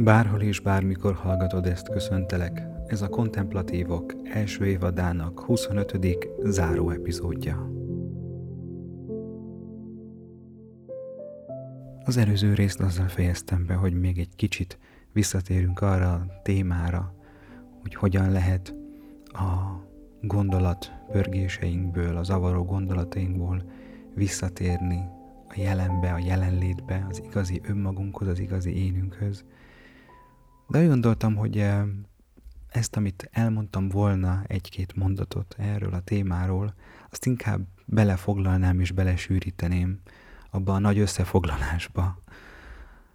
Bárhol és bármikor hallgatod ezt, köszöntelek. Ez a Kontemplatívok első évadának 25. záró epizódja. Az előző részt azzal fejeztem be, hogy még egy kicsit visszatérünk arra a témára, hogy hogyan lehet a gondolat pörgéseinkből, az avaró gondolatainkból visszatérni a jelenbe, a jelenlétbe, az igazi önmagunkhoz, az igazi énünkhöz. De úgy gondoltam, hogy eh, ezt, amit elmondtam volna egy-két mondatot erről a témáról, azt inkább belefoglalnám és belesűríteném abba a nagy összefoglalásba,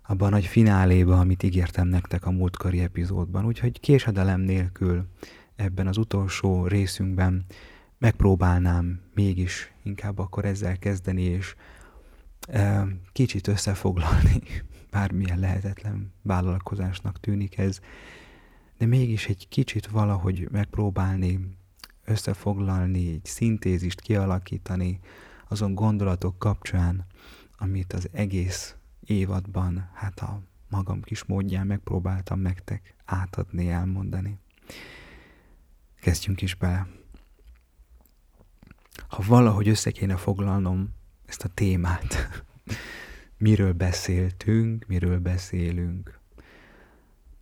abba a nagy fináléba, amit ígértem nektek a múltkori epizódban. Úgyhogy késedelem nélkül ebben az utolsó részünkben megpróbálnám mégis inkább akkor ezzel kezdeni, és e, kicsit összefoglalni, bármilyen lehetetlen vállalkozásnak tűnik ez, de mégis egy kicsit valahogy megpróbálni összefoglalni, egy szintézist kialakítani azon gondolatok kapcsán, amit az egész évadban, hát a magam kis módján megpróbáltam nektek átadni, elmondani. Kezdjünk is bele. Ha valahogy össze kéne foglalnom ezt a témát, miről beszéltünk, miről beszélünk,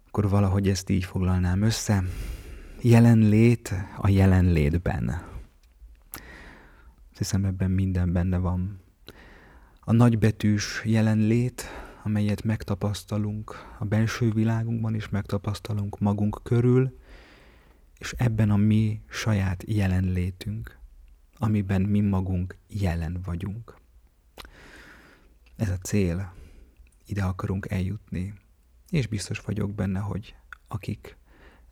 akkor valahogy ezt így foglalnám össze. Jelenlét a jelenlétben. Azt hiszem ebben minden benne van. A nagybetűs jelenlét, amelyet megtapasztalunk a belső világunkban is megtapasztalunk magunk körül, és ebben a mi saját jelenlétünk, amiben mi magunk jelen vagyunk. Ez a cél, ide akarunk eljutni, és biztos vagyok benne, hogy akik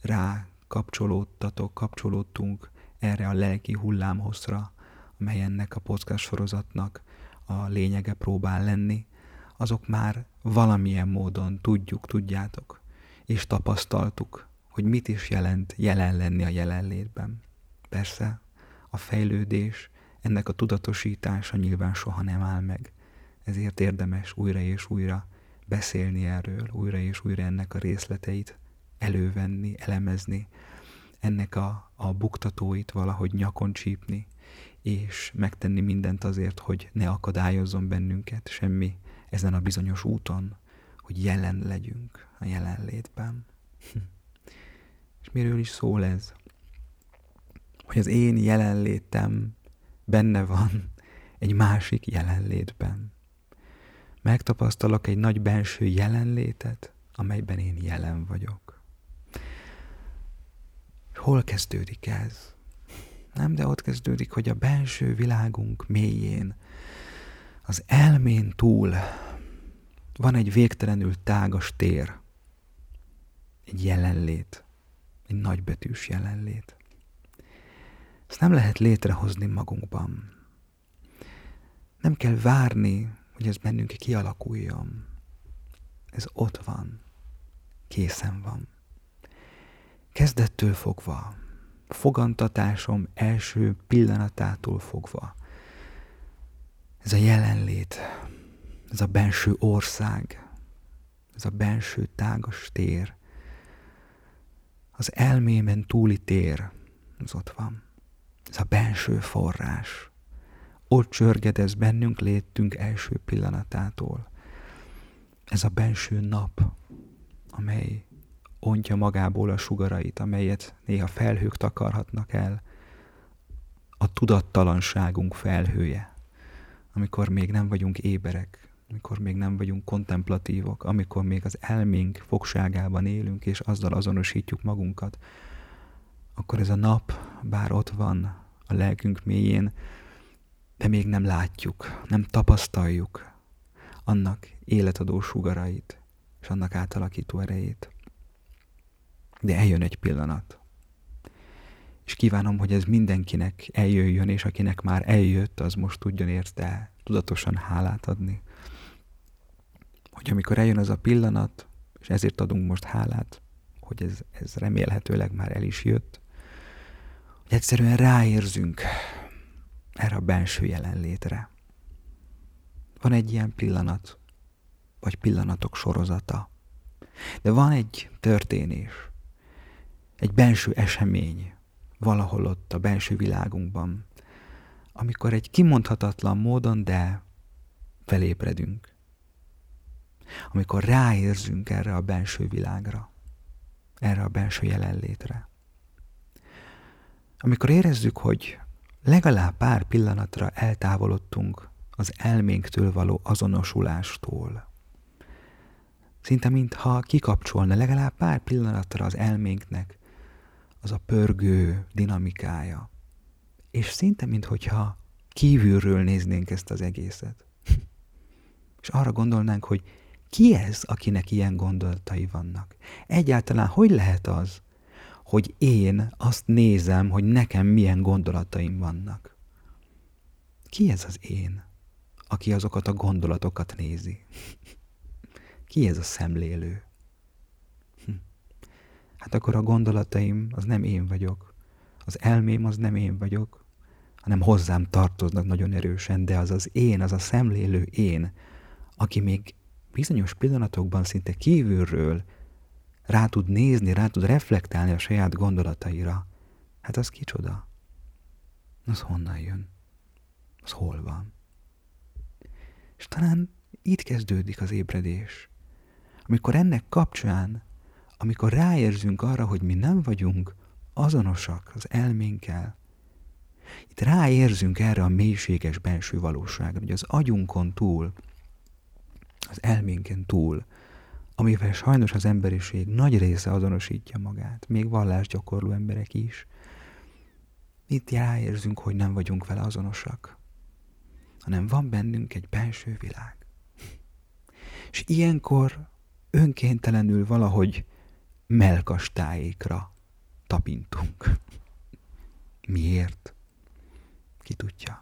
rá kapcsolódtatok, kapcsolódtunk erre a lelki hullámhozra, amely ennek a podcast sorozatnak a lényege próbál lenni, azok már valamilyen módon tudjuk, tudjátok, és tapasztaltuk, hogy mit is jelent jelen lenni a jelenlétben. Persze, a fejlődés, ennek a tudatosítása nyilván soha nem áll meg. Ezért érdemes újra és újra beszélni erről, újra és újra ennek a részleteit elővenni, elemezni, ennek a, a buktatóit valahogy nyakon csípni, és megtenni mindent azért, hogy ne akadályozzon bennünket semmi ezen a bizonyos úton, hogy jelen legyünk a jelenlétben. És miről is szól ez? Hogy az én jelenlétem benne van egy másik jelenlétben. Megtapasztalok egy nagy belső jelenlétet, amelyben én jelen vagyok. Hol kezdődik ez? Nem, de ott kezdődik, hogy a belső világunk mélyén, az elmén túl van egy végtelenül tágas tér, egy jelenlét, egy nagybetűs jelenlét. Ezt nem lehet létrehozni magunkban. Nem kell várni, hogy ez bennünk kialakuljon. Ez ott van, készen van. Kezdettől fogva, fogantatásom első pillanatától fogva, ez a jelenlét, ez a belső ország, ez a belső tágas tér, az elmében túli tér, az ott van. Ez a belső forrás. Ott csörgedez bennünk létünk első pillanatától. Ez a belső nap, amely ontja magából a sugarait, amelyet néha felhők takarhatnak el, a tudattalanságunk felhője, amikor még nem vagyunk éberek, amikor még nem vagyunk kontemplatívok, amikor még az elménk fogságában élünk, és azzal azonosítjuk magunkat, akkor ez a nap, bár ott van a lelkünk mélyén, de még nem látjuk, nem tapasztaljuk annak életadó sugarait, és annak átalakító erejét. De eljön egy pillanat. És kívánom, hogy ez mindenkinek eljöjjön, és akinek már eljött, az most tudjon érte tudatosan hálát adni hogy amikor eljön az a pillanat, és ezért adunk most hálát, hogy ez, ez remélhetőleg már el is jött, hogy egyszerűen ráérzünk erre a belső jelenlétre. Van egy ilyen pillanat, vagy pillanatok sorozata De van egy történés, egy belső esemény valahol ott a belső világunkban, amikor egy kimondhatatlan módon, de felébredünk. Amikor ráérzünk erre a belső világra, erre a belső jelenlétre. Amikor érezzük, hogy legalább pár pillanatra eltávolodtunk az elménktől való azonosulástól. Szinte mintha kikapcsolna legalább pár pillanatra az elménknek az a pörgő dinamikája. És szinte mintha kívülről néznénk ezt az egészet. És arra gondolnánk, hogy ki ez, akinek ilyen gondolatai vannak? Egyáltalán hogy lehet az, hogy én azt nézem, hogy nekem milyen gondolataim vannak? Ki ez az én, aki azokat a gondolatokat nézi? Ki ez a szemlélő? Hm. Hát akkor a gondolataim az nem én vagyok, az elmém az nem én vagyok, hanem hozzám tartoznak nagyon erősen, de az az én, az a szemlélő én, aki még bizonyos pillanatokban szinte kívülről rá tud nézni, rá tud reflektálni a saját gondolataira, hát az kicsoda? Az honnan jön? Az hol van? És talán itt kezdődik az ébredés. Amikor ennek kapcsán, amikor ráérzünk arra, hogy mi nem vagyunk azonosak az elménkkel, itt ráérzünk erre a mélységes belső valóságra, hogy az agyunkon túl, az elménken túl, amivel sajnos az emberiség nagy része azonosítja magát, még vallásgyakorló emberek is, itt ráérzünk, hogy nem vagyunk vele azonosak, hanem van bennünk egy belső világ. És ilyenkor önkéntelenül valahogy melkastáékra tapintunk. Miért? Ki tudja.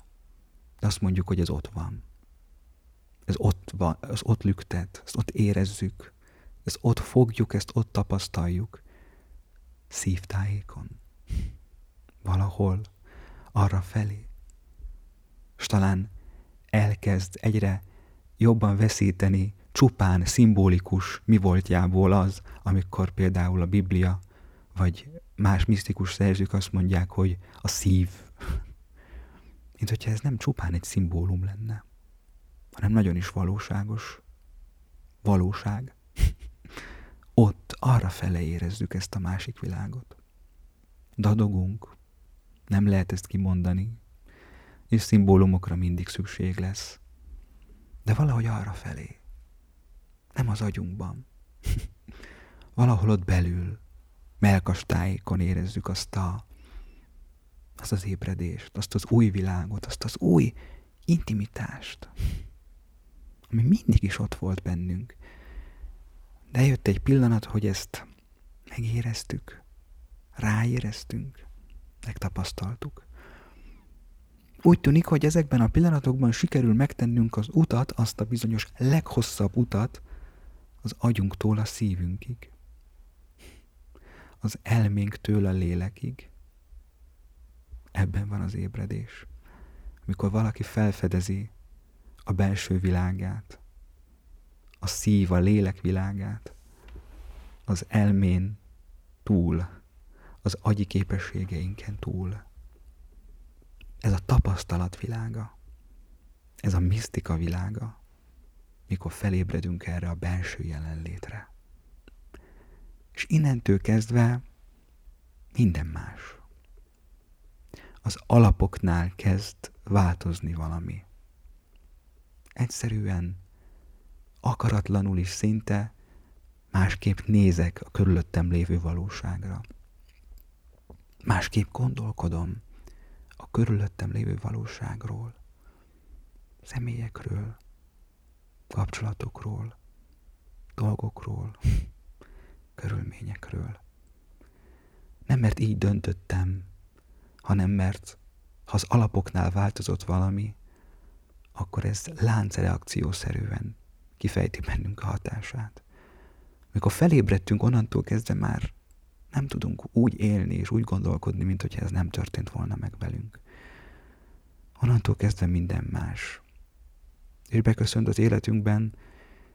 De azt mondjuk, hogy ez ott van. Ez ott van, ez ott lüktet, ezt ott érezzük, ezt ott fogjuk, ezt ott tapasztaljuk. Szívtájékon. Valahol arra felé. És talán elkezd egyre jobban veszíteni csupán szimbolikus mi voltjából az, amikor például a Biblia vagy más misztikus szerzők azt mondják, hogy a szív. Mint hogyha ez nem csupán egy szimbólum lenne, hanem nagyon is valóságos. Valóság. Ott arra fele érezzük ezt a másik világot. Dadogunk, nem lehet ezt kimondani, és szimbólumokra mindig szükség lesz. De valahogy arra felé, nem az agyunkban. Valahol ott belül, melkastájékon érezzük azt a, azt az ébredést, azt az új világot, azt az új intimitást, ami mindig is ott volt bennünk. De jött egy pillanat, hogy ezt megéreztük, ráéreztünk, megtapasztaltuk. Úgy tűnik, hogy ezekben a pillanatokban sikerül megtennünk az utat, azt a bizonyos leghosszabb utat az agyunktól a szívünkig az elménktől a lélekig. Ebben van az ébredés. Amikor valaki felfedezi a belső világát, a szív, a lélek világát, az elmén túl, az agyi képességeinken túl. Ez a tapasztalat világa, ez a misztika világa, mikor felébredünk erre a belső jelenlétre. És innentől kezdve minden más. Az alapoknál kezd változni valami. Egyszerűen, akaratlanul is szinte másképp nézek a körülöttem lévő valóságra. Másképp gondolkodom a körülöttem lévő valóságról, személyekről, kapcsolatokról, dolgokról körülményekről. Nem mert így döntöttem, hanem mert ha az alapoknál változott valami, akkor ez láncreakciószerűen kifejti bennünk a hatását. Mikor felébredtünk, onnantól kezdve már nem tudunk úgy élni és úgy gondolkodni, mint hogyha ez nem történt volna meg velünk. Onnantól kezdve minden más. És beköszönt az életünkben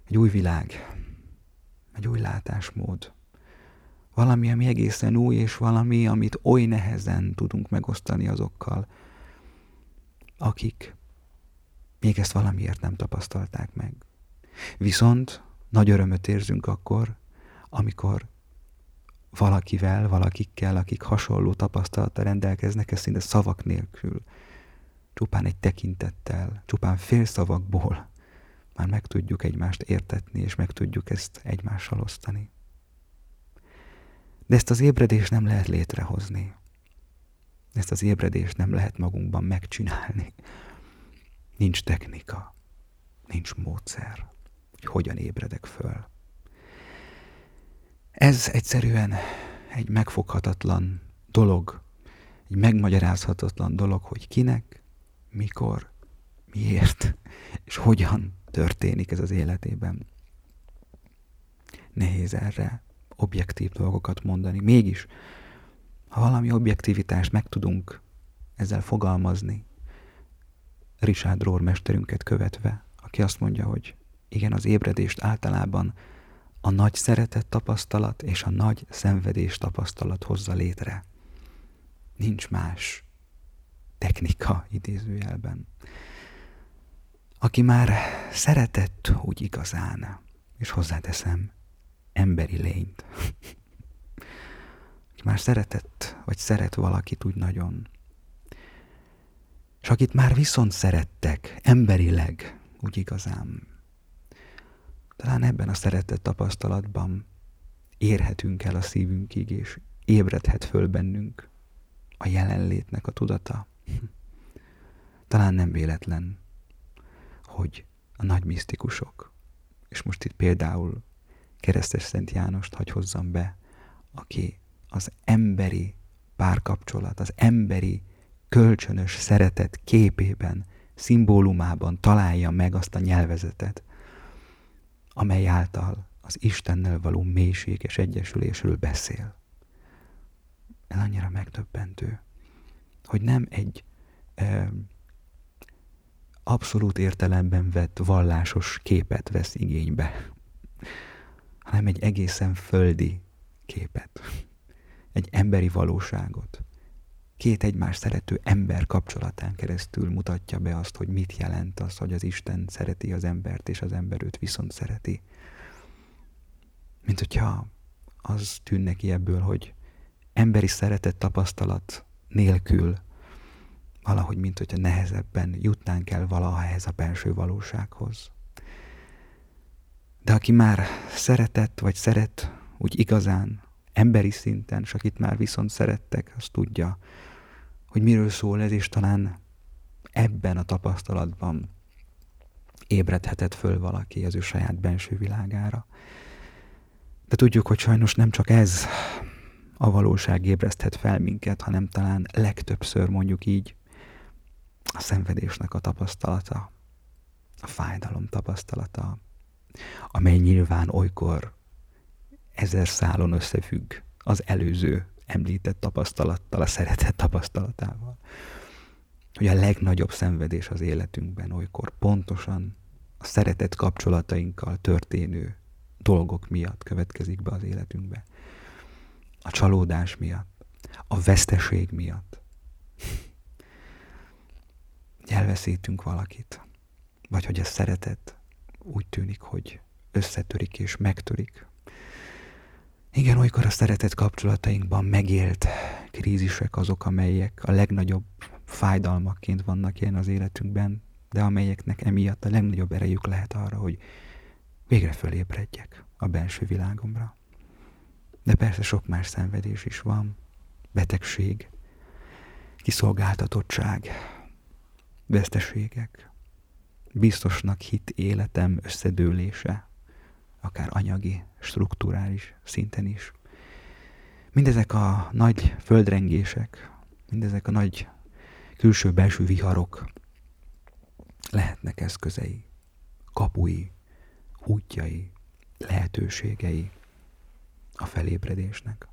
egy új világ, egy új látásmód. Valami, ami egészen új, és valami, amit oly nehezen tudunk megosztani azokkal, akik még ezt valamiért nem tapasztalták meg. Viszont nagy örömöt érzünk akkor, amikor valakivel, valakikkel, akik hasonló tapasztalattal rendelkeznek, ez szinte szavak nélkül, csupán egy tekintettel, csupán félszavakból már meg tudjuk egymást értetni, és meg tudjuk ezt egymással osztani. De ezt az ébredést nem lehet létrehozni. Ezt az ébredést nem lehet magunkban megcsinálni. Nincs technika, nincs módszer, hogy hogyan ébredek föl. Ez egyszerűen egy megfoghatatlan dolog, egy megmagyarázhatatlan dolog, hogy kinek, mikor, miért és hogyan történik ez az életében. Nehéz erre objektív dolgokat mondani. Mégis, ha valami objektivitást meg tudunk ezzel fogalmazni, Richard Rohr mesterünket követve, aki azt mondja, hogy igen, az ébredést általában a nagy szeretet tapasztalat és a nagy szenvedés tapasztalat hozza létre. Nincs más technika idézőjelben. Aki már szeretett úgy igazán, és hozzáteszem, emberi lényt. Aki már szeretett, vagy szeret valakit úgy nagyon, és akit már viszont szerettek, emberileg, úgy igazán, talán ebben a szeretett tapasztalatban érhetünk el a szívünkig, és ébredhet föl bennünk a jelenlétnek a tudata. Talán nem véletlen, hogy a nagy misztikusok, és most itt például keresztes Szent Jánost hagy hozzam be, aki az emberi párkapcsolat, az emberi kölcsönös szeretet képében, szimbólumában találja meg azt a nyelvezetet, amely által az Istennel való mélységes egyesülésről beszél. Ez annyira megdöbbentő, hogy nem egy e, abszolút értelemben vett vallásos képet vesz igénybe, hanem egy egészen földi képet, egy emberi valóságot. Két egymás szerető ember kapcsolatán keresztül mutatja be azt, hogy mit jelent az, hogy az Isten szereti az embert, és az ember őt viszont szereti. Mint hogyha az tűnne ki ebből, hogy emberi szeretet tapasztalat nélkül valahogy, mint hogyha nehezebben jutnánk el valaha ehhez a belső valósághoz. De aki már szeretett, vagy szeret úgy igazán, emberi szinten, és akit már viszont szerettek, az tudja, hogy miről szól ez, és talán ebben a tapasztalatban ébredhetett föl valaki az ő saját benső világára. De tudjuk, hogy sajnos nem csak ez a valóság ébreszthet fel minket, hanem talán legtöbbször mondjuk így a szenvedésnek a tapasztalata, a fájdalom tapasztalata, amely nyilván olykor ezer szálon összefügg az előző említett tapasztalattal, a szeretet tapasztalatával. Hogy a legnagyobb szenvedés az életünkben olykor pontosan a szeretet kapcsolatainkkal történő dolgok miatt következik be az életünkbe. A csalódás miatt, a veszteség miatt. Hogy elveszítünk valakit, vagy hogy a szeretet úgy tűnik, hogy összetörik és megtörik. Igen, olykor a szeretet kapcsolatainkban megélt krízisek azok, amelyek a legnagyobb fájdalmakként vannak ilyen az életünkben, de amelyeknek emiatt a legnagyobb erejük lehet arra, hogy végre fölébredjek a belső világomra. De persze sok más szenvedés is van, betegség, kiszolgáltatottság, veszteségek, biztosnak hit életem összedőlése, akár anyagi, strukturális szinten is. Mindezek a nagy földrengések, mindezek a nagy külső-belső viharok lehetnek eszközei, kapui, útjai, lehetőségei a felébredésnek.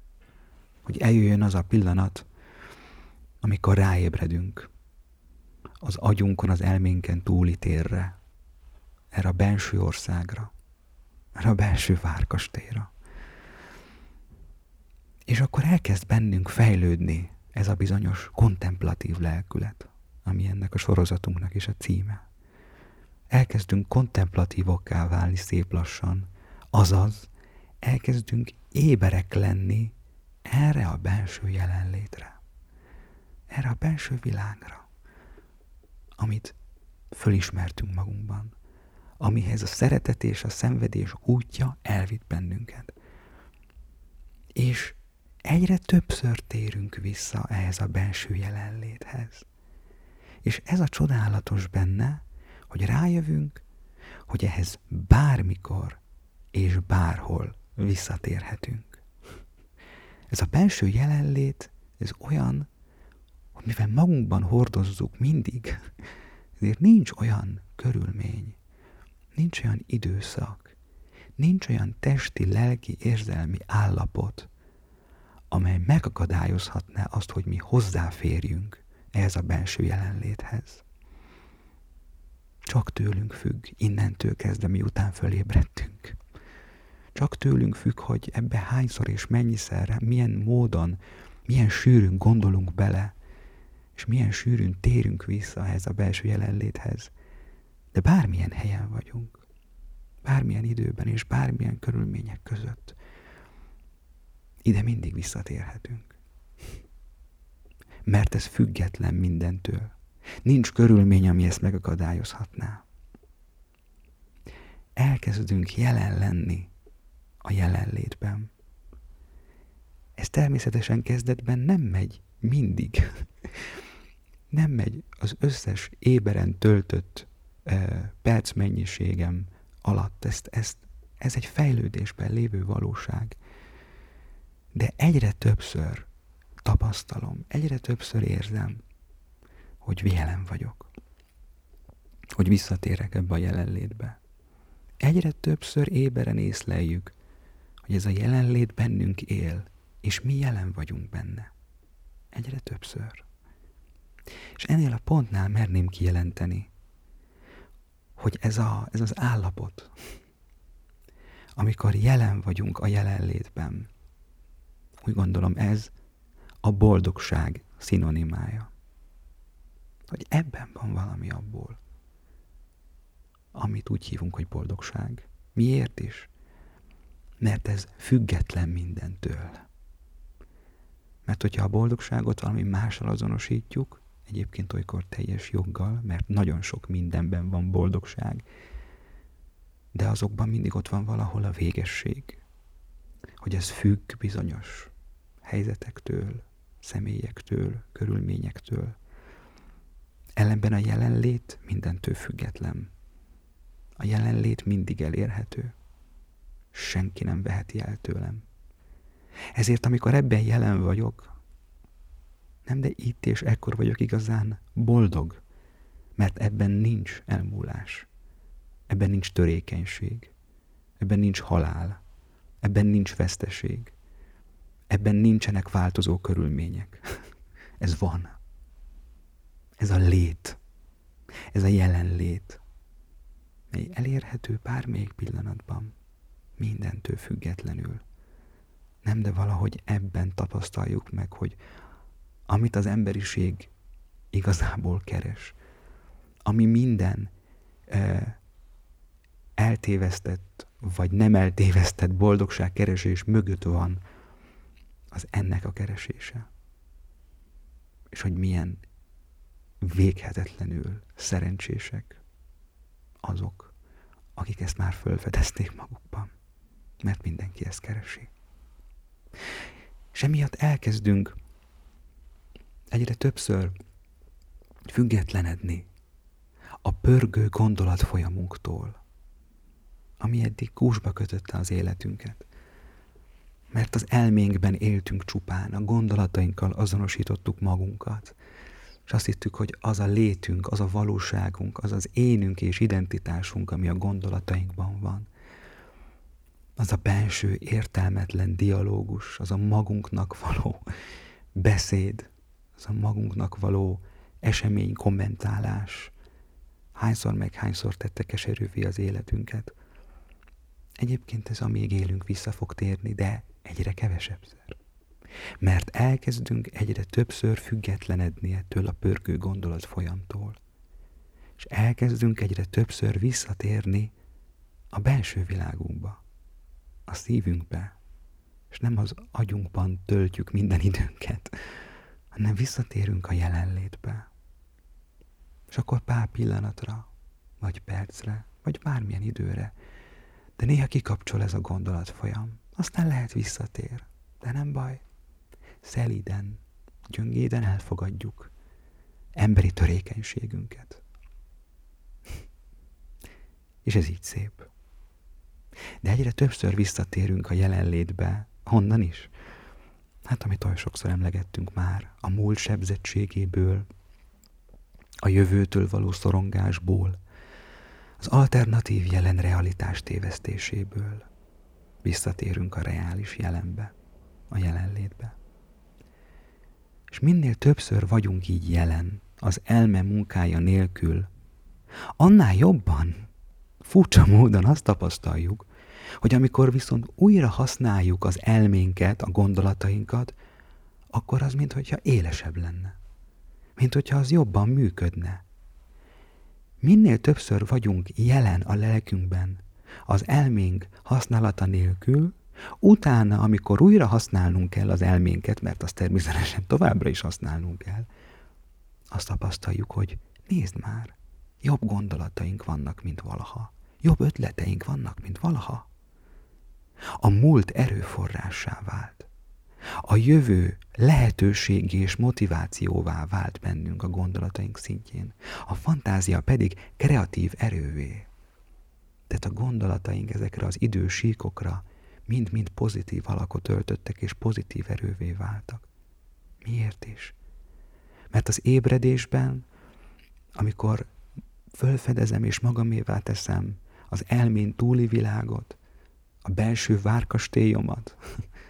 Hogy eljöjjön az a pillanat, amikor ráébredünk az agyunkon, az elménken túli térre, erre a benső országra, erre a belső várkastélyra. És akkor elkezd bennünk fejlődni ez a bizonyos kontemplatív lelkület, ami ennek a sorozatunknak is a címe. Elkezdünk kontemplatívokká válni szép lassan, azaz elkezdünk éberek lenni erre a belső jelenlétre, erre a belső világra, amit fölismertünk magunkban, amihez a szeretet és a szenvedés útja elvitt bennünket. És egyre többször térünk vissza ehhez a belső jelenléthez. És ez a csodálatos benne, hogy rájövünk, hogy ehhez bármikor és bárhol visszatérhetünk. Ez a belső jelenlét, ez olyan, hogy mivel magunkban hordozzuk mindig, ezért nincs olyan körülmény, nincs olyan időszak, nincs olyan testi, lelki, érzelmi állapot, amely megakadályozhatná azt, hogy mi hozzáférjünk ehhez a belső jelenléthez. Csak tőlünk függ, innentől kezdve, miután fölébredtünk. Csak tőlünk függ, hogy ebbe hányszor és mennyiszerre, milyen módon, milyen sűrűn gondolunk bele, és milyen sűrűn térünk vissza ehhez a belső jelenléthez. De bármilyen helyen vagyunk, bármilyen időben és bármilyen körülmények között, ide mindig visszatérhetünk. Mert ez független mindentől. Nincs körülmény, ami ezt megakadályozhatná. Elkezdünk jelen lenni a jelenlétben. Ez természetesen kezdetben nem megy mindig. Nem megy az összes éberen töltött e, percmennyiségem alatt. Ezt, ezt, ez egy fejlődésben lévő valóság. De egyre többször tapasztalom, egyre többször érzem, hogy jelen vagyok. Hogy visszatérek ebbe a jelenlétbe. Egyre többször éberen észleljük, hogy ez a jelenlét bennünk él, és mi jelen vagyunk benne. Egyre többször. És ennél a pontnál merném kijelenteni, hogy ez, a, ez az állapot, amikor jelen vagyunk a jelenlétben, úgy gondolom ez a boldogság szinonimája. Hogy ebben van valami abból, amit úgy hívunk, hogy boldogság. Miért is? Mert ez független mindentől. Mert hogyha a boldogságot valami mással azonosítjuk, egyébként olykor teljes joggal, mert nagyon sok mindenben van boldogság, de azokban mindig ott van valahol a végesség, hogy ez függ bizonyos helyzetektől, személyektől, körülményektől. Ellenben a jelenlét mindentől független. A jelenlét mindig elérhető. Senki nem veheti el tőlem. Ezért, amikor ebben jelen vagyok, nem, de itt és ekkor vagyok igazán boldog, mert ebben nincs elmúlás, ebben nincs törékenység, ebben nincs halál, ebben nincs veszteség, ebben nincsenek változó körülmények. Ez van. Ez a lét. Ez a jelenlét. Mely elérhető bármelyik pillanatban. Mindentől függetlenül. Nem, de valahogy ebben tapasztaljuk meg, hogy amit az emberiség igazából keres, ami minden eh, eltévesztett, vagy nem eltévesztett boldogság keresés mögött van, az ennek a keresése. És hogy milyen véghetetlenül szerencsések azok, akik ezt már fölfedezték magukban. Mert mindenki ezt keresi. És emiatt elkezdünk egyre többször függetlenedni a pörgő gondolat folyamunktól, ami eddig kúsba kötötte az életünket. Mert az elménkben éltünk csupán, a gondolatainkkal azonosítottuk magunkat, és azt hittük, hogy az a létünk, az a valóságunk, az az énünk és identitásunk, ami a gondolatainkban van. Az a belső értelmetlen dialógus, az a magunknak való beszéd, az a magunknak való esemény kommentálás, hányszor meg hányszor tette keserűvé az életünket. Egyébként ez amíg élünk vissza fog térni, de egyre kevesebbszer. Mert elkezdünk egyre többször függetlenedni ettől a pörgő gondolat folyamtól. És elkezdünk egyre többször visszatérni a belső világunkba, a szívünkbe, és nem az agyunkban töltjük minden időnket, hanem visszatérünk a jelenlétbe. És akkor pár pillanatra, vagy percre, vagy bármilyen időre, de néha kikapcsol ez a gondolatfolyam. Aztán lehet visszatér, de nem baj. Szeliden, gyöngéden elfogadjuk emberi törékenységünket. És ez így szép. De egyre többször visszatérünk a jelenlétbe, honnan is? Hát, amit olyan sokszor emlegettünk már, a múlt sebzettségéből, a jövőtől való szorongásból, az alternatív jelen realitás tévesztéséből visszatérünk a reális jelenbe, a jelenlétbe. És minél többször vagyunk így jelen, az elme munkája nélkül, annál jobban, furcsa módon azt tapasztaljuk, hogy amikor viszont újra használjuk az elménket, a gondolatainkat, akkor az mintha élesebb lenne. Mint hogyha az jobban működne. Minél többször vagyunk jelen a lelkünkben, az elménk használata nélkül, utána, amikor újra használnunk kell az elménket, mert azt természetesen továbbra is használnunk kell, azt tapasztaljuk, hogy nézd már, jobb gondolataink vannak, mint valaha. Jobb ötleteink vannak, mint valaha. A múlt erőforrássá vált. A jövő lehetőség és motivációvá vált bennünk a gondolataink szintjén. A fantázia pedig kreatív erővé. Tehát a gondolataink ezekre az idősíkokra mind-mind pozitív alakot öltöttek és pozitív erővé váltak. Miért is? Mert az ébredésben, amikor fölfedezem és magamévá teszem az elmén túli világot, a belső várkastélyomat,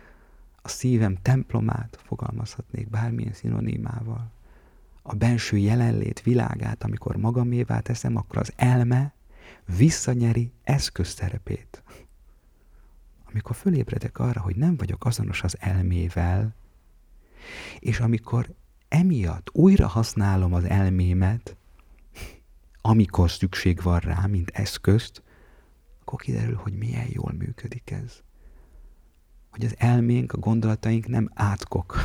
a szívem templomát fogalmazhatnék bármilyen szinonimával, a belső jelenlét világát, amikor magamévá teszem, akkor az elme visszanyeri eszközszerepét. Amikor fölébredek arra, hogy nem vagyok azonos az elmével, és amikor emiatt újra használom az elmémet, amikor szükség van rá, mint eszközt, akkor kiderül, hogy milyen jól működik ez. Hogy az elménk, a gondolataink nem átkok,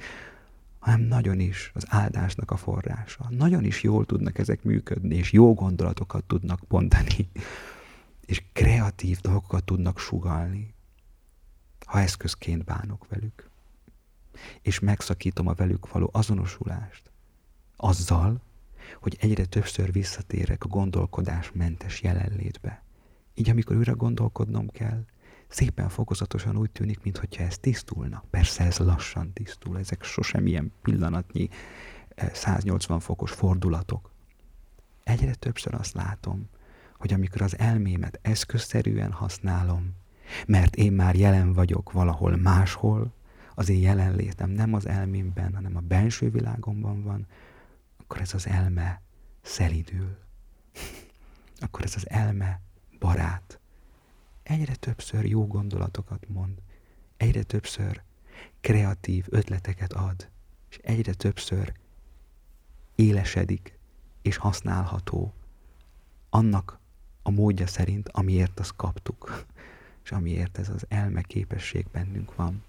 hanem nagyon is az áldásnak a forrása. Nagyon is jól tudnak ezek működni, és jó gondolatokat tudnak mondani, és kreatív dolgokat tudnak sugalni, ha eszközként bánok velük. És megszakítom a velük való azonosulást. Azzal, hogy egyre többször visszatérek a gondolkodás mentes jelenlétbe. Így amikor újra gondolkodnom kell, szépen fokozatosan úgy tűnik, mintha ez tisztulna. Persze ez lassan tisztul, ezek sosem ilyen pillanatnyi 180 eh, fokos fordulatok. Egyre többször azt látom, hogy amikor az elmémet eszközszerűen használom, mert én már jelen vagyok valahol máshol, az én jelenlétem nem az elmémben, hanem a belső világomban van, akkor ez az elme szelidül. akkor ez az elme barát. Egyre többször jó gondolatokat mond, egyre többször kreatív ötleteket ad, és egyre többször élesedik és használható annak a módja szerint, amiért azt kaptuk, és amiért ez az elme képesség bennünk van.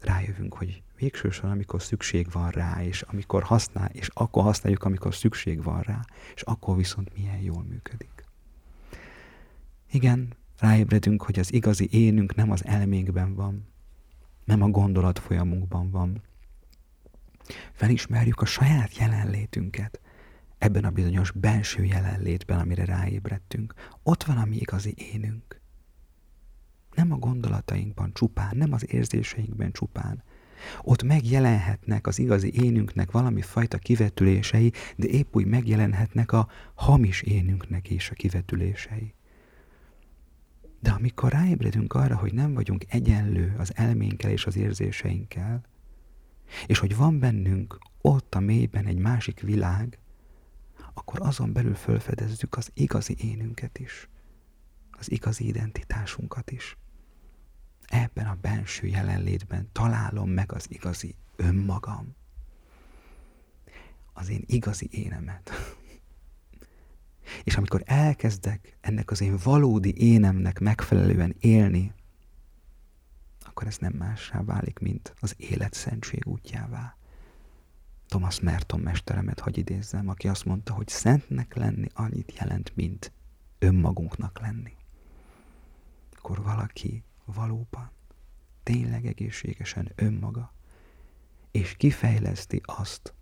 Rájövünk, hogy végsősorban, amikor szükség van rá, és amikor használ, és akkor használjuk, amikor szükség van rá, és akkor viszont milyen jól működik. Igen, ráébredünk, hogy az igazi énünk nem az elménkben van, nem a gondolat folyamunkban van. Felismerjük a saját jelenlétünket ebben a bizonyos belső jelenlétben, amire ráébredtünk. Ott van a mi igazi énünk. Nem a gondolatainkban csupán, nem az érzéseinkben csupán. Ott megjelenhetnek az igazi énünknek valami fajta kivetülései, de épp úgy megjelenhetnek a hamis énünknek is a kivetülései. De amikor ráébredünk arra, hogy nem vagyunk egyenlő az elménkkel és az érzéseinkkel, és hogy van bennünk ott a mélyben egy másik világ, akkor azon belül felfedezzük az igazi énünket is. az igazi identitásunkat is. Ebben a benső jelenlétben találom meg az igazi önmagam. Az én igazi énemet. És amikor elkezdek ennek az én valódi énemnek megfelelően élni, akkor ez nem mássá válik, mint az élet szentség útjává. Thomas Merton mesteremet hagy idézzem, aki azt mondta, hogy szentnek lenni annyit jelent, mint önmagunknak lenni. Akkor valaki valóban tényleg egészségesen önmaga, és kifejleszti azt,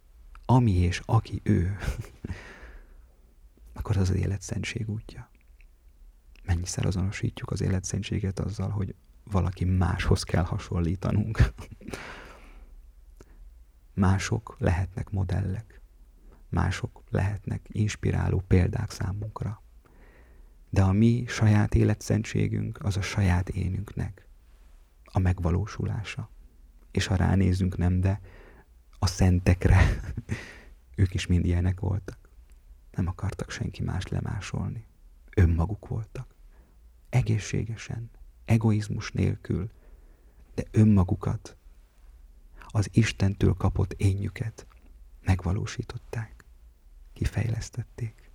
ami és aki ő, akkor az az életszentség útja. Mennyiszer azonosítjuk az életszentséget azzal, hogy valaki máshoz kell hasonlítanunk. Mások lehetnek modellek, mások lehetnek inspiráló példák számunkra. De a mi saját életszentségünk az a saját énünknek a megvalósulása. És ha ránézünk, nem, de a szentekre, ők is mind ilyenek voltak. Nem akartak senki más lemásolni. Önmaguk voltak. Egészségesen, egoizmus nélkül, de önmagukat, az Istentől kapott énjüket megvalósították, kifejlesztették.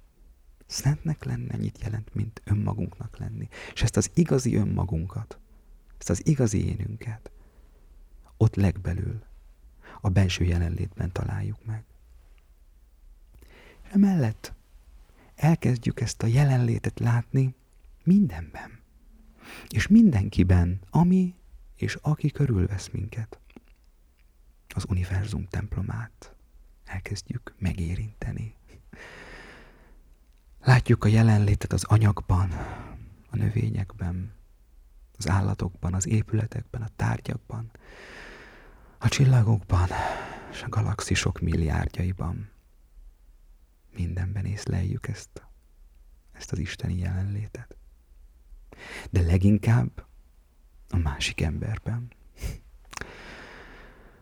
Szentnek lenni ennyit jelent, mint önmagunknak lenni. És ezt az igazi önmagunkat, ezt az igazi énünket ott legbelül, a belső jelenlétben találjuk meg. Emellett elkezdjük ezt a jelenlétet látni mindenben. És mindenkiben, ami és aki körülvesz minket. Az univerzum templomát elkezdjük megérinteni. Látjuk a jelenlétet az anyagban, a növényekben, az állatokban, az épületekben, a tárgyakban, a csillagokban, és a galaxisok milliárdjaiban. Mindenben észleljük ezt, ezt az isteni jelenlétet. De leginkább a másik emberben.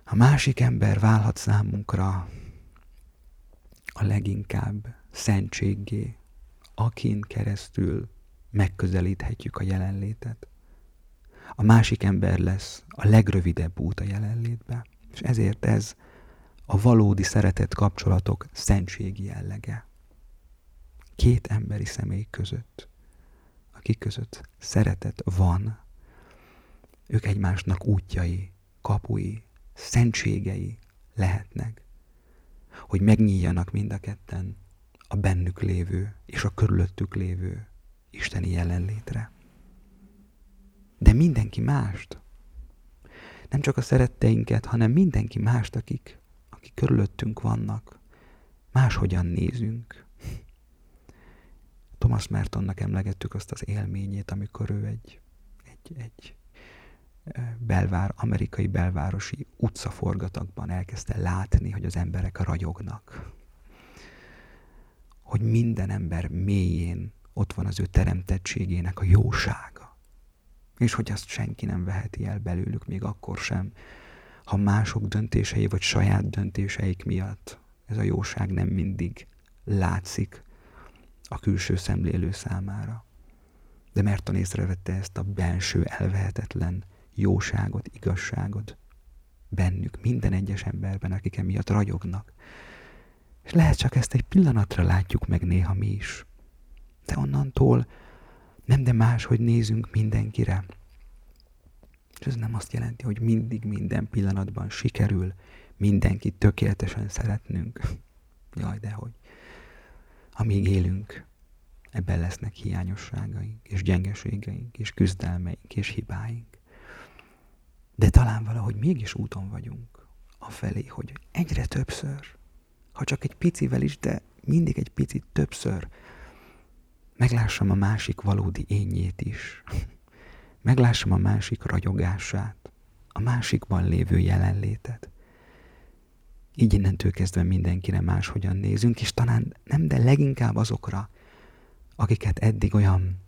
A másik ember válhat számunkra a leginkább szentséggé, akin keresztül megközelíthetjük a jelenlétet a másik ember lesz a legrövidebb út a jelenlétbe. És ezért ez a valódi szeretett kapcsolatok szentségi jellege. Két emberi személy között, akik között szeretet van, ők egymásnak útjai, kapui, szentségei lehetnek, hogy megnyíljanak mind a ketten a bennük lévő és a körülöttük lévő isteni jelenlétre de mindenki mást. Nem csak a szeretteinket, hanem mindenki mást, akik, akik körülöttünk vannak. Máshogyan nézünk. Thomas Mertonnak emlegettük azt az élményét, amikor ő egy, egy, egy belvár, amerikai belvárosi utcaforgatagban elkezdte látni, hogy az emberek ragyognak. Hogy minden ember mélyén ott van az ő teremtettségének a jósága és hogy azt senki nem veheti el belőlük, még akkor sem, ha mások döntései vagy saját döntéseik miatt ez a jóság nem mindig látszik a külső szemlélő számára. De Merton észrevette ezt a belső elvehetetlen jóságot, igazságot bennük, minden egyes emberben, akik emiatt ragyognak. És lehet csak ezt egy pillanatra látjuk meg néha mi is. De onnantól nem, de más, hogy nézünk mindenkire. És ez nem azt jelenti, hogy mindig minden pillanatban sikerül mindenkit tökéletesen szeretnünk. Jaj, de hogy. Amíg élünk, ebben lesznek hiányosságaink, és gyengeségeink, és küzdelmeink, és hibáink. De talán valahogy mégis úton vagyunk afelé, hogy egyre többször, ha csak egy picivel is, de mindig egy picit többször meglássam a másik valódi énjét is. Meglássam a másik ragyogását, a másikban lévő jelenlétet. Így innentől kezdve mindenkire máshogyan nézünk, és talán nem, de leginkább azokra, akiket eddig olyan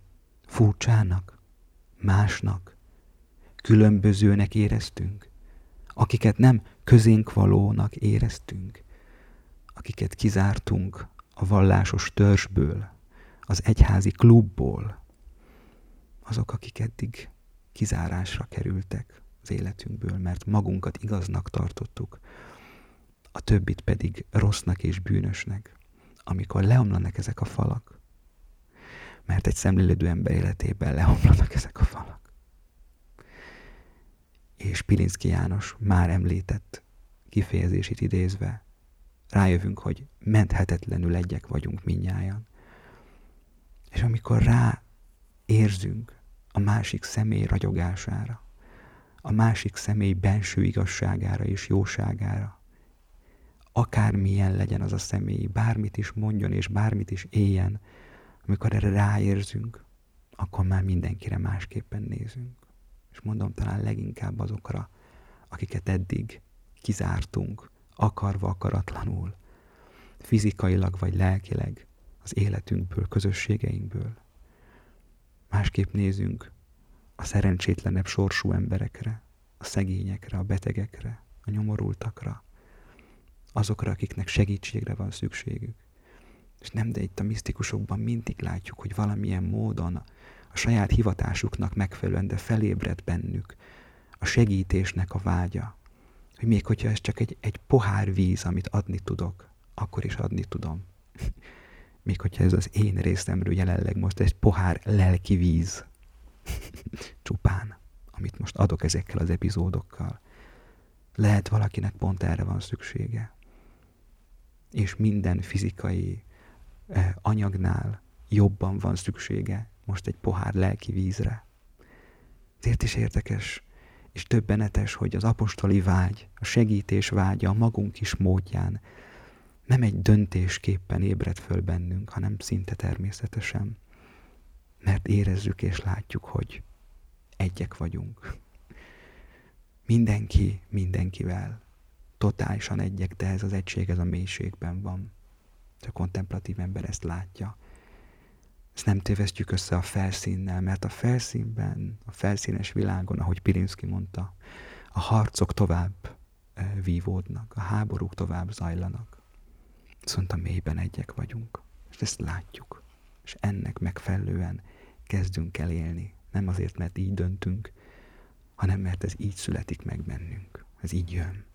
furcsának, másnak, különbözőnek éreztünk, akiket nem közénk valónak éreztünk, akiket kizártunk a vallásos törzsből, az egyházi klubból, azok, akik eddig kizárásra kerültek az életünkből, mert magunkat igaznak tartottuk, a többit pedig rossznak és bűnösnek, amikor leomlanak ezek a falak, mert egy szemlélődő ember életében leomlanak ezek a falak. És Pilinszki János már említett kifejezését idézve, rájövünk, hogy menthetetlenül egyek vagyunk minnyáján. És amikor rá érzünk a másik személy ragyogására, a másik személy benső igazságára és jóságára, akármilyen legyen az a személy, bármit is mondjon és bármit is éljen, amikor erre ráérzünk, akkor már mindenkire másképpen nézünk. És mondom talán leginkább azokra, akiket eddig kizártunk, akarva akaratlanul, fizikailag vagy lelkileg az életünkből, közösségeinkből. Másképp nézünk a szerencsétlenebb sorsú emberekre, a szegényekre, a betegekre, a nyomorultakra, azokra, akiknek segítségre van szükségük. És nem, de itt a misztikusokban mindig látjuk, hogy valamilyen módon a saját hivatásuknak megfelelően, de felébred bennük a segítésnek a vágya. Hogy még hogyha ez csak egy, egy pohár víz, amit adni tudok, akkor is adni tudom. még hogyha ez az én részemről jelenleg most egy pohár lelki víz. Csupán, amit most adok ezekkel az epizódokkal. Lehet valakinek pont erre van szüksége. És minden fizikai eh, anyagnál jobban van szüksége most egy pohár lelki vízre. Ezért is érdekes és többenetes, hogy az apostoli vágy, a segítés vágya magunk is módján nem egy döntésképpen ébred föl bennünk, hanem szinte természetesen. Mert érezzük és látjuk, hogy egyek vagyunk. Mindenki mindenkivel. Totálisan egyek, de ez az egység, ez a mélységben van. A kontemplatív ember ezt látja. Ezt nem tévesztjük össze a felszínnel, mert a felszínben, a felszínes világon, ahogy Pirinszki mondta, a harcok tovább eh, vívódnak, a háborúk tovább zajlanak. Viszont a mélyben egyek vagyunk, és ezt látjuk. És ennek megfelelően kezdünk el élni. Nem azért, mert így döntünk, hanem mert ez így születik meg bennünk. Ez így jön.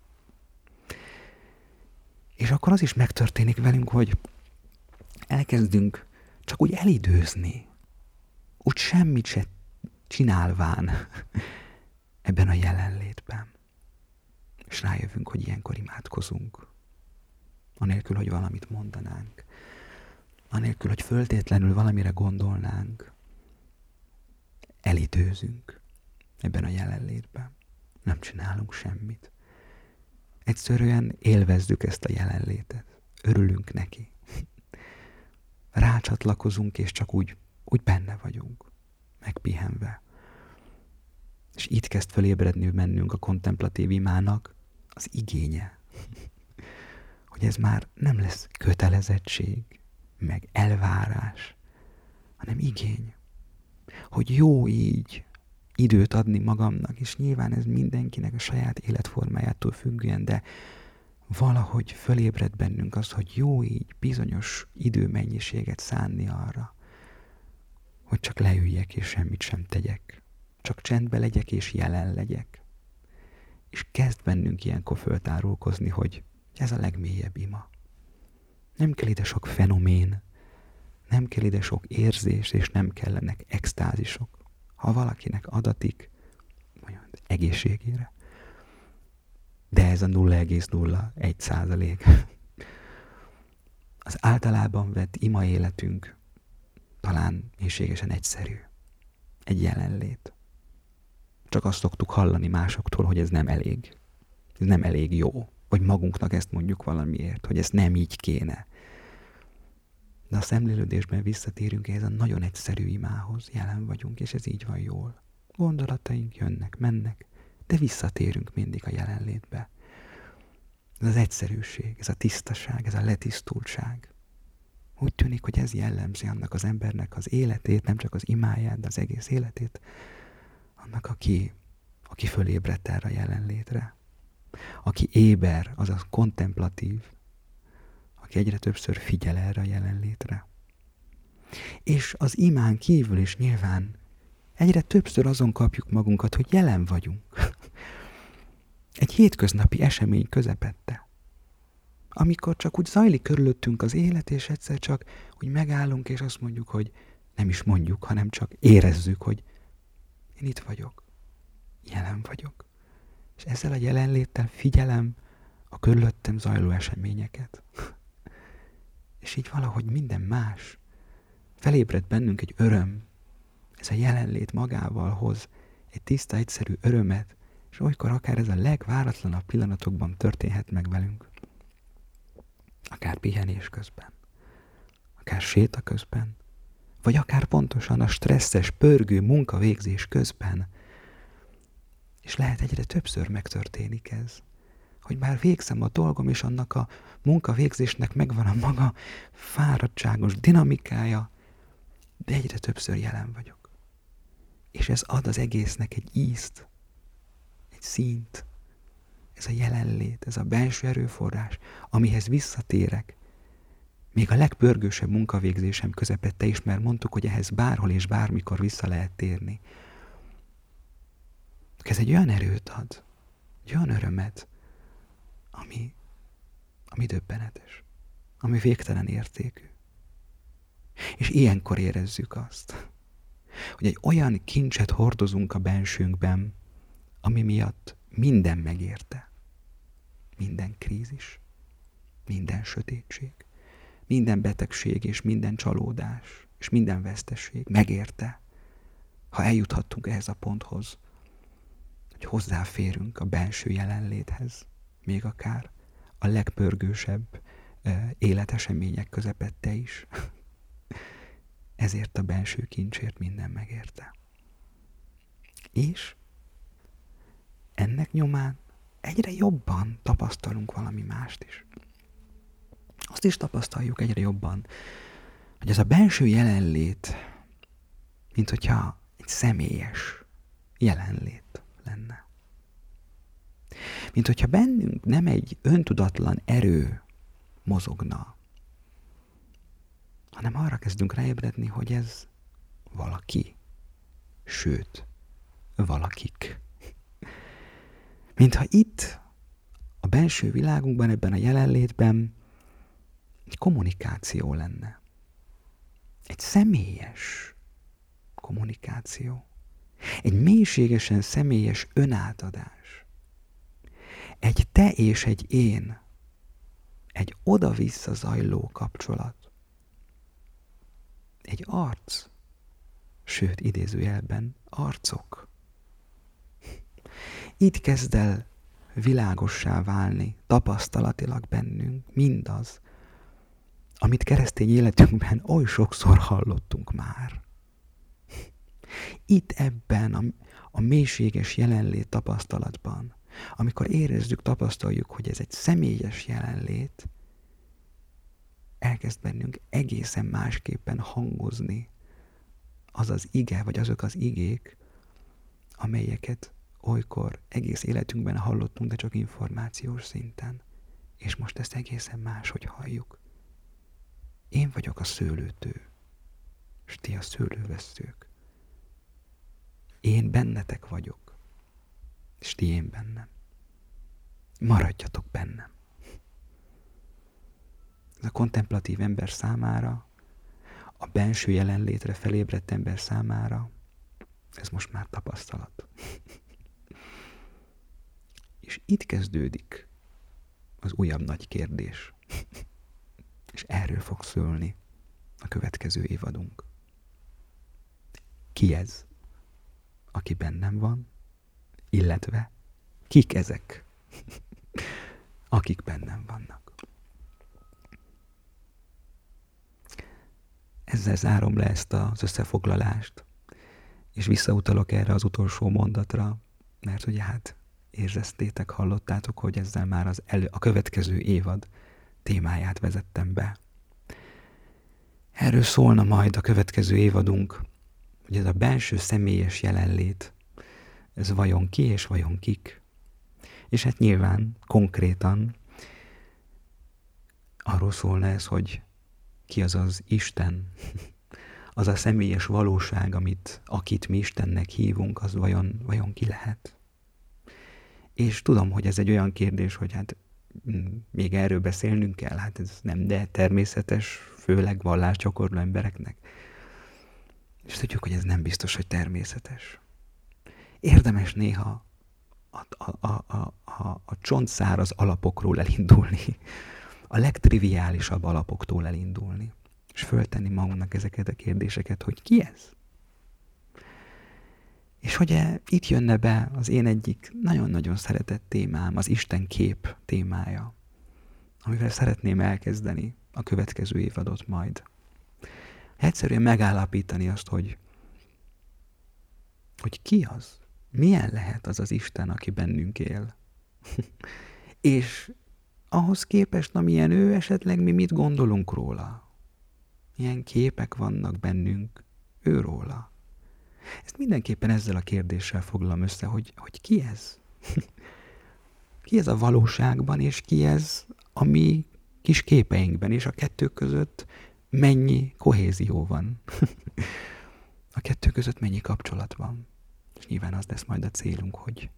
És akkor az is megtörténik velünk, hogy elkezdünk csak úgy elidőzni, úgy semmit se csinálván ebben a jelenlétben. És rájövünk, hogy ilyenkor imádkozunk. Anélkül, hogy valamit mondanánk. Anélkül, hogy föltétlenül valamire gondolnánk. Elidőzünk ebben a jelenlétben. Nem csinálunk semmit. Egyszerűen élvezzük ezt a jelenlétet. Örülünk neki rácsatlakozunk, és csak úgy, úgy benne vagyunk, megpihenve. És itt kezd fölébredni mennünk a kontemplatív imának az igénye. Hogy ez már nem lesz kötelezettség, meg elvárás, hanem igény. Hogy jó így időt adni magamnak, és nyilván ez mindenkinek a saját életformájától függően, de valahogy fölébred bennünk az, hogy jó így bizonyos időmennyiséget szánni arra, hogy csak leüljek és semmit sem tegyek. Csak csendbe legyek és jelen legyek. És kezd bennünk ilyenkor föltárulkozni, hogy ez a legmélyebb ima. Nem kell ide sok fenomén, nem kell ide sok érzés, és nem kellenek extázisok. Ha valakinek adatik, mondjuk egészségére, de ez a 0,01 százalék. Az általában vett ima életünk talán mélységesen egyszerű. Egy jelenlét. Csak azt szoktuk hallani másoktól, hogy ez nem elég. Ez nem elég jó. Vagy magunknak ezt mondjuk valamiért, hogy ez nem így kéne. De a szemlélődésben visszatérünk ehhez a nagyon egyszerű imához, jelen vagyunk, és ez így van jól. Gondolataink jönnek, mennek, de visszatérünk mindig a jelenlétbe. Ez az egyszerűség, ez a tisztaság, ez a letisztultság. Úgy tűnik, hogy ez jellemzi annak az embernek az életét, nem csak az imáját, de az egész életét, annak, aki, aki fölébredt erre a jelenlétre. Aki éber, azaz kontemplatív, aki egyre többször figyel erre a jelenlétre. És az imán kívül is nyilván egyre többször azon kapjuk magunkat, hogy jelen vagyunk. Egy hétköznapi esemény közepette. Amikor csak úgy zajlik körülöttünk az élet, és egyszer csak úgy megállunk, és azt mondjuk, hogy nem is mondjuk, hanem csak érezzük, hogy én itt vagyok, jelen vagyok. És ezzel a jelenléttel figyelem a körülöttem zajló eseményeket. és így valahogy minden más. Felébred bennünk egy öröm. Ez a jelenlét magával hoz egy tiszta, egyszerű örömet, és olykor akár ez a legváratlanabb pillanatokban történhet meg velünk. Akár pihenés közben, akár séta közben, vagy akár pontosan a stresszes, pörgő munkavégzés közben. És lehet egyre többször megtörténik ez, hogy már végzem a dolgom, és annak a munkavégzésnek megvan a maga fáradtságos dinamikája, de egyre többször jelen vagyok. És ez ad az egésznek egy ízt, egy színt, ez a jelenlét, ez a belső erőforrás, amihez visszatérek, még a legpörgősebb munkavégzésem közepette is, mert mondtuk, hogy ehhez bárhol és bármikor vissza lehet térni. Ez egy olyan erőt ad, egy olyan örömet, ami, ami döbbenetes, ami végtelen értékű. És ilyenkor érezzük azt, hogy egy olyan kincset hordozunk a bensőnkben, ami miatt minden megérte. Minden krízis, minden sötétség, minden betegség és minden csalódás és minden vesztesség megérte, ha eljuthattunk ehhez a ponthoz, hogy hozzáférünk a belső jelenléthez, még akár a legpörgősebb életesemények közepette is. Ezért a belső kincsért minden megérte. És ennek nyomán egyre jobban tapasztalunk valami mást is. Azt is tapasztaljuk egyre jobban, hogy ez a belső jelenlét, mint hogyha egy személyes jelenlét lenne. Mint hogyha bennünk nem egy öntudatlan erő mozogna, hanem arra kezdünk ráébredni, hogy ez valaki, sőt, valakik. Mintha itt, a belső világunkban, ebben a jelenlétben egy kommunikáció lenne. Egy személyes kommunikáció. Egy mélységesen személyes önátadás. Egy te és egy én. Egy oda-vissza zajló kapcsolat. Egy arc. Sőt, idézőjelben arcok. Itt kezd el világossá válni tapasztalatilag bennünk mindaz, amit keresztény életünkben oly sokszor hallottunk már. Itt ebben a, a mélységes jelenlét tapasztalatban, amikor érezzük, tapasztaljuk, hogy ez egy személyes jelenlét, elkezd bennünk egészen másképpen hangozni az az ige, vagy azok az igék, amelyeket olykor egész életünkben hallottunk, de csak információs szinten. És most ezt egészen máshogy halljuk. Én vagyok a szőlőtő, és ti a szőlővesztők. Én bennetek vagyok, és ti én bennem. Maradjatok bennem. Ez a kontemplatív ember számára, a benső jelenlétre felébredt ember számára, ez most már tapasztalat. és itt kezdődik az újabb nagy kérdés. És erről fog szólni a következő évadunk. Ki ez, aki bennem van, illetve kik ezek, akik bennem vannak. Ezzel zárom le ezt az összefoglalást, és visszautalok erre az utolsó mondatra, mert ugye hát érzeztétek, hallottátok, hogy ezzel már az elő, a következő évad témáját vezettem be. Erről szólna majd a következő évadunk, hogy ez a belső személyes jelenlét, ez vajon ki és vajon kik. És hát nyilván konkrétan arról szólna ez, hogy ki az az Isten, az a személyes valóság, amit, akit mi Istennek hívunk, az vajon, vajon ki lehet? És tudom, hogy ez egy olyan kérdés, hogy hát mm, még erről beszélnünk kell, hát ez nem, de természetes, főleg vallásgyakorló embereknek. És tudjuk, hogy ez nem biztos, hogy természetes. Érdemes néha a, a, a, a, a, csontszáraz alapokról elindulni, a legtriviálisabb alapoktól elindulni, és föltenni magunknak ezeket a kérdéseket, hogy ki ez? És ugye itt jönne be az én egyik nagyon-nagyon szeretett témám, az Isten kép témája, amivel szeretném elkezdeni a következő évadot majd. Egyszerűen megállapítani azt, hogy, hogy ki az? Milyen lehet az az Isten, aki bennünk él? és ahhoz képest, amilyen ő, esetleg mi mit gondolunk róla? Milyen képek vannak bennünk őróla? Ezt mindenképpen ezzel a kérdéssel foglalom össze, hogy, hogy ki ez? ki ez a valóságban, és ki ez a mi kis képeinkben, és a kettő között mennyi kohézió van. a kettő között mennyi kapcsolat van. És nyilván az lesz majd a célunk, hogy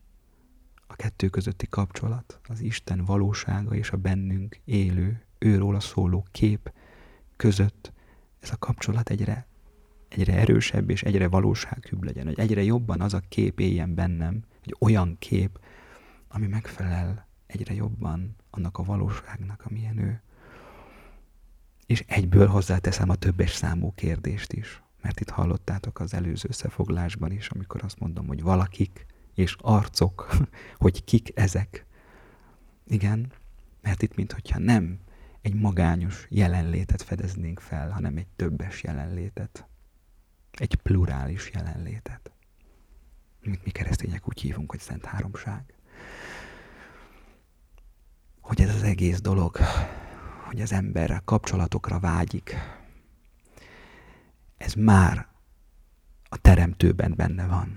a kettő közötti kapcsolat, az Isten valósága és a bennünk élő, őról a szóló kép között ez a kapcsolat egyre egyre erősebb és egyre valósághűbb legyen, hogy egyre jobban az a kép éljen bennem, egy olyan kép, ami megfelel egyre jobban annak a valóságnak, amilyen ő. És egyből hozzáteszem a többes számú kérdést is, mert itt hallottátok az előző összefoglásban is, amikor azt mondom, hogy valakik és arcok, hogy kik ezek. Igen, mert itt mintha nem egy magányos jelenlétet fedeznénk fel, hanem egy többes jelenlétet egy plurális jelenlétet. Mint mi keresztények úgy hívunk, hogy Szent Háromság. Hogy ez az egész dolog, hogy az ember kapcsolatokra vágyik, ez már a teremtőben benne van.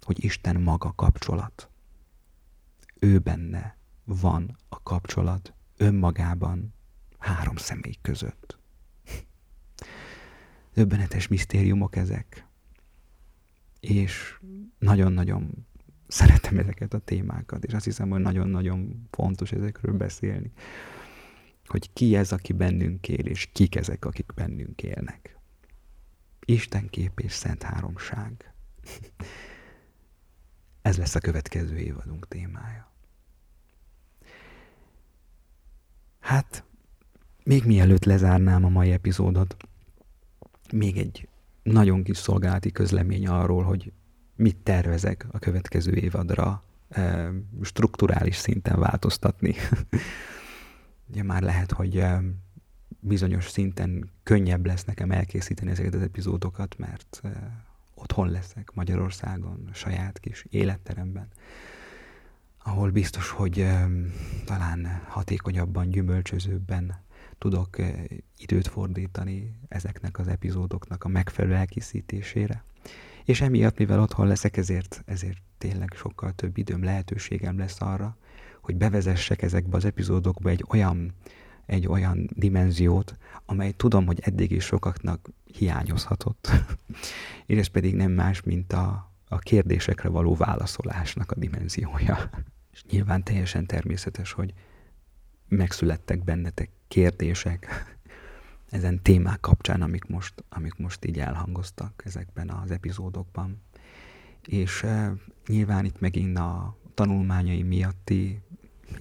Hogy Isten maga kapcsolat. Ő benne van a kapcsolat önmagában három személy között. Döbbenetes misztériumok ezek. És nagyon-nagyon szeretem ezeket a témákat, és azt hiszem, hogy nagyon-nagyon fontos ezekről beszélni. Hogy ki ez, aki bennünk él, és kik ezek, akik bennünk élnek. Isten kép és Szent Háromság. Ez lesz a következő évadunk témája. Hát, még mielőtt lezárnám a mai epizódot, még egy nagyon kis szolgálati közlemény arról, hogy mit tervezek a következő évadra strukturális szinten változtatni. Ugye már lehet, hogy bizonyos szinten könnyebb lesz nekem elkészíteni ezeket az epizódokat, mert otthon leszek Magyarországon, saját kis életteremben, ahol biztos, hogy talán hatékonyabban, gyümölcsözőbben tudok időt fordítani ezeknek az epizódoknak a megfelelő elkészítésére. És emiatt, mivel otthon leszek, ezért, ezért tényleg sokkal több időm, lehetőségem lesz arra, hogy bevezessek ezekbe az epizódokba egy olyan, egy olyan dimenziót, amely tudom, hogy eddig is sokaknak hiányozhatott. és ez pedig nem más, mint a, a kérdésekre való válaszolásnak a dimenziója. És nyilván teljesen természetes, hogy megszülettek bennetek kérdések ezen témák kapcsán, amik most, amik most így elhangoztak ezekben az epizódokban. És e, nyilván itt megint a tanulmányai miatti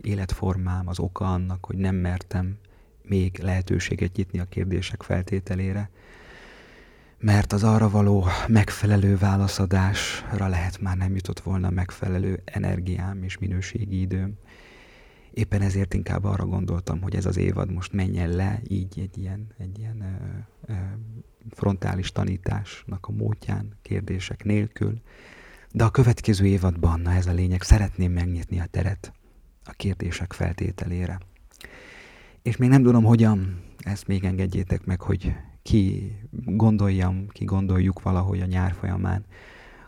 életformám az oka annak, hogy nem mertem még lehetőséget nyitni a kérdések feltételére, mert az arra való megfelelő válaszadásra lehet már nem jutott volna megfelelő energiám és minőségi időm. Éppen ezért inkább arra gondoltam, hogy ez az évad most menjen le, így egy ilyen, egy ilyen ö, ö, frontális tanításnak a módján, kérdések nélkül. De a következő évadban, na ez a lényeg, szeretném megnyitni a teret a kérdések feltételére. És még nem tudom, hogyan, ezt még engedjétek meg, hogy ki gondoljam, ki gondoljuk valahogy a nyár folyamán,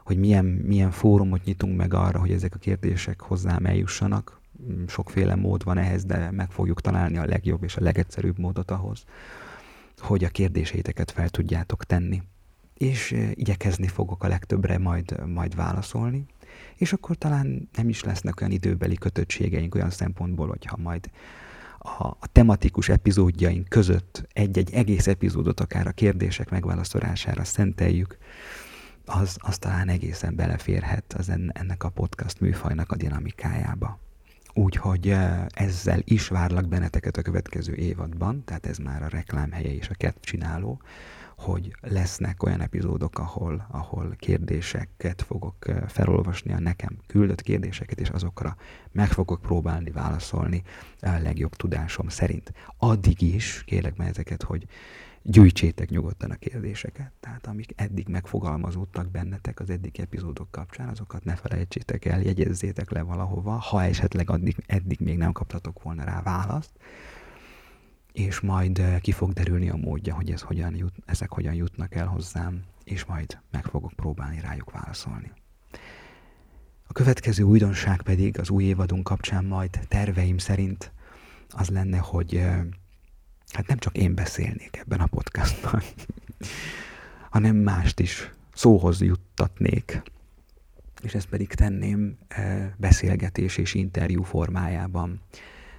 hogy milyen, milyen fórumot nyitunk meg arra, hogy ezek a kérdések hozzám eljussanak, sokféle mód van ehhez, de meg fogjuk találni a legjobb és a legegyszerűbb módot ahhoz, hogy a kérdéseiteket fel tudjátok tenni. És igyekezni fogok a legtöbbre majd, majd válaszolni, és akkor talán nem is lesznek olyan időbeli kötöttségeink olyan szempontból, hogyha majd a, a tematikus epizódjaink között egy-egy egész epizódot akár a kérdések megválaszolására szenteljük, az, az talán egészen beleférhet az ennek a podcast műfajnak a dinamikájába. Úgyhogy ezzel is várlak benneteket a következő évadban, tehát ez már a reklámhelye és a kett csináló, hogy lesznek olyan epizódok, ahol, ahol kérdéseket fogok felolvasni, a nekem küldött kérdéseket, és azokra meg fogok próbálni válaszolni a legjobb tudásom szerint. Addig is, kérlek meg ezeket, hogy gyűjtsétek nyugodtan a kérdéseket. Tehát amik eddig megfogalmazódtak bennetek az eddig epizódok kapcsán, azokat ne felejtsétek el, jegyezzétek le valahova, ha esetleg addig, eddig még nem kaptatok volna rá választ, és majd eh, ki fog derülni a módja, hogy ez hogyan jut, ezek hogyan jutnak el hozzám, és majd meg fogok próbálni rájuk válaszolni. A következő újdonság pedig az új évadunk kapcsán majd terveim szerint az lenne, hogy eh, hát nem csak én beszélnék ebben a podcastban, hanem mást is szóhoz juttatnék. És ezt pedig tenném eh, beszélgetés és interjú formájában.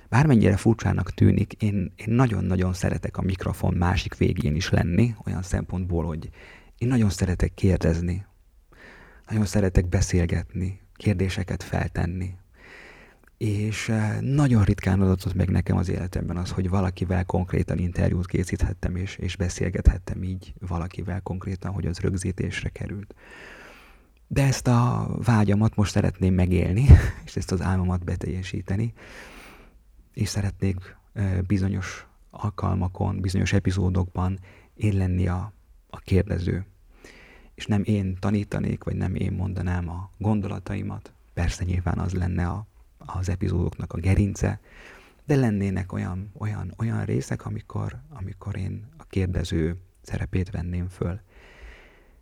Bármennyire furcsának tűnik, én, én nagyon-nagyon szeretek a mikrofon másik végén is lenni, olyan szempontból, hogy én nagyon szeretek kérdezni, nagyon szeretek beszélgetni, kérdéseket feltenni, és eh, nagyon ritkán adatott meg nekem az életemben az, hogy valakivel konkrétan interjút készíthettem, és, és beszélgethettem így valakivel konkrétan, hogy az rögzítésre került. De ezt a vágyamat most szeretném megélni, és ezt az álmomat beteljesíteni, és szeretnék eh, bizonyos alkalmakon, bizonyos epizódokban én lenni a, a kérdező. És nem én tanítanék, vagy nem én mondanám a gondolataimat. Persze nyilván az lenne a, az epizódoknak a gerince, de lennének olyan, olyan, olyan részek, amikor, amikor én a kérdező szerepét venném föl.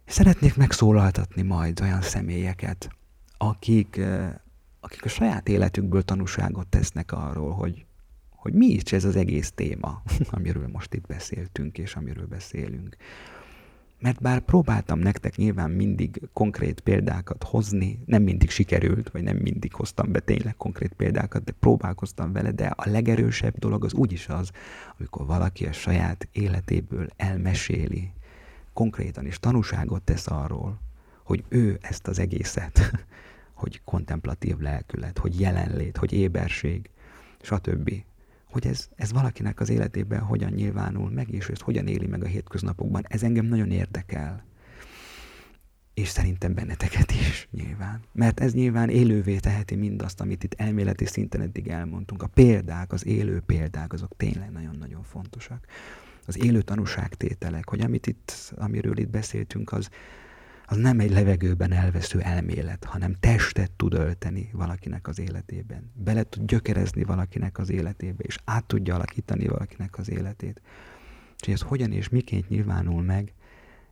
Szeretnék megszólaltatni majd olyan személyeket, akik, akik a saját életükből tanúságot tesznek arról, hogy, hogy mi is ez az egész téma, amiről most itt beszéltünk, és amiről beszélünk. Mert bár próbáltam nektek nyilván mindig konkrét példákat hozni, nem mindig sikerült, vagy nem mindig hoztam be tényleg konkrét példákat, de próbálkoztam vele, de a legerősebb dolog az úgyis az, amikor valaki a saját életéből elmeséli, konkrétan is tanúságot tesz arról, hogy ő ezt az egészet, hogy kontemplatív lelkület, hogy jelenlét, hogy éberség, stb hogy ez, ez valakinek az életében hogyan nyilvánul meg, és ezt hogyan éli meg a hétköznapokban. Ez engem nagyon érdekel. És szerintem benneteket is nyilván. Mert ez nyilván élővé teheti mindazt, amit itt elméleti szinten eddig elmondtunk. A példák, az élő példák, azok tényleg nagyon-nagyon fontosak. Az élő tanúságtételek, hogy amit itt, amiről itt beszéltünk, az, az nem egy levegőben elvesző elmélet, hanem testet tud ölteni valakinek az életében. Bele tud gyökerezni valakinek az életébe, és át tudja alakítani valakinek az életét. És ez hogyan és miként nyilvánul meg,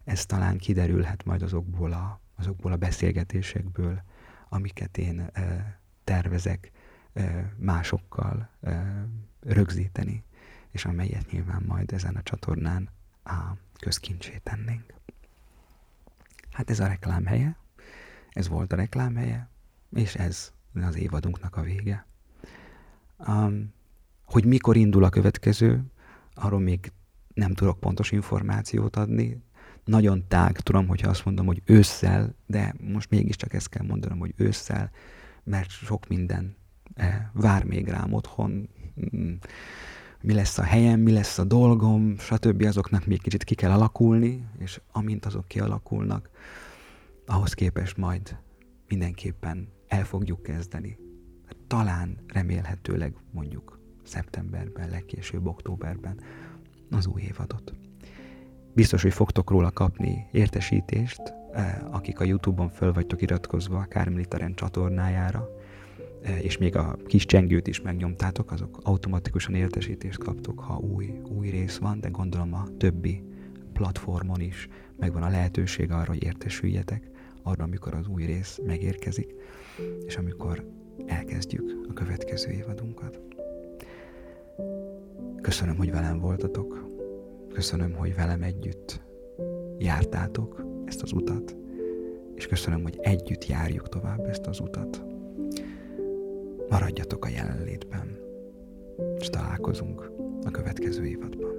ez talán kiderülhet majd azokból a, azokból a beszélgetésekből, amiket én e, tervezek e, másokkal e, rögzíteni, és amelyet nyilván majd ezen a csatornán a közkincsét tennénk. Hát ez a reklám helye, ez volt a reklám helye, és ez az évadunknak a vége. Um, hogy mikor indul a következő, arról még nem tudok pontos információt adni. Nagyon tág, tudom, hogyha azt mondom, hogy ősszel, de most mégiscsak ezt kell mondanom, hogy ősszel, mert sok minden eh, vár még rám otthon. Mi lesz a helyem, mi lesz a dolgom, stb. azoknak még kicsit ki kell alakulni, és amint azok kialakulnak, ahhoz képest majd mindenképpen el fogjuk kezdeni. Talán remélhetőleg mondjuk szeptemberben, legkésőbb októberben az új évadot. Biztos, hogy fogtok róla kapni értesítést, eh, akik a Youtube-on föl vagytok iratkozva a Kármilitaren csatornájára, és még a kis csengőt is megnyomtátok, azok automatikusan értesítést kaptok, ha új, új rész van, de gondolom a többi platformon is megvan a lehetőség arra, hogy értesüljetek arra, amikor az új rész megérkezik, és amikor elkezdjük a következő évadunkat. Köszönöm, hogy velem voltatok. Köszönöm, hogy velem együtt jártátok ezt az utat, és köszönöm, hogy együtt járjuk tovább ezt az utat. Maradjatok a jelenlétben, és találkozunk a következő évadban.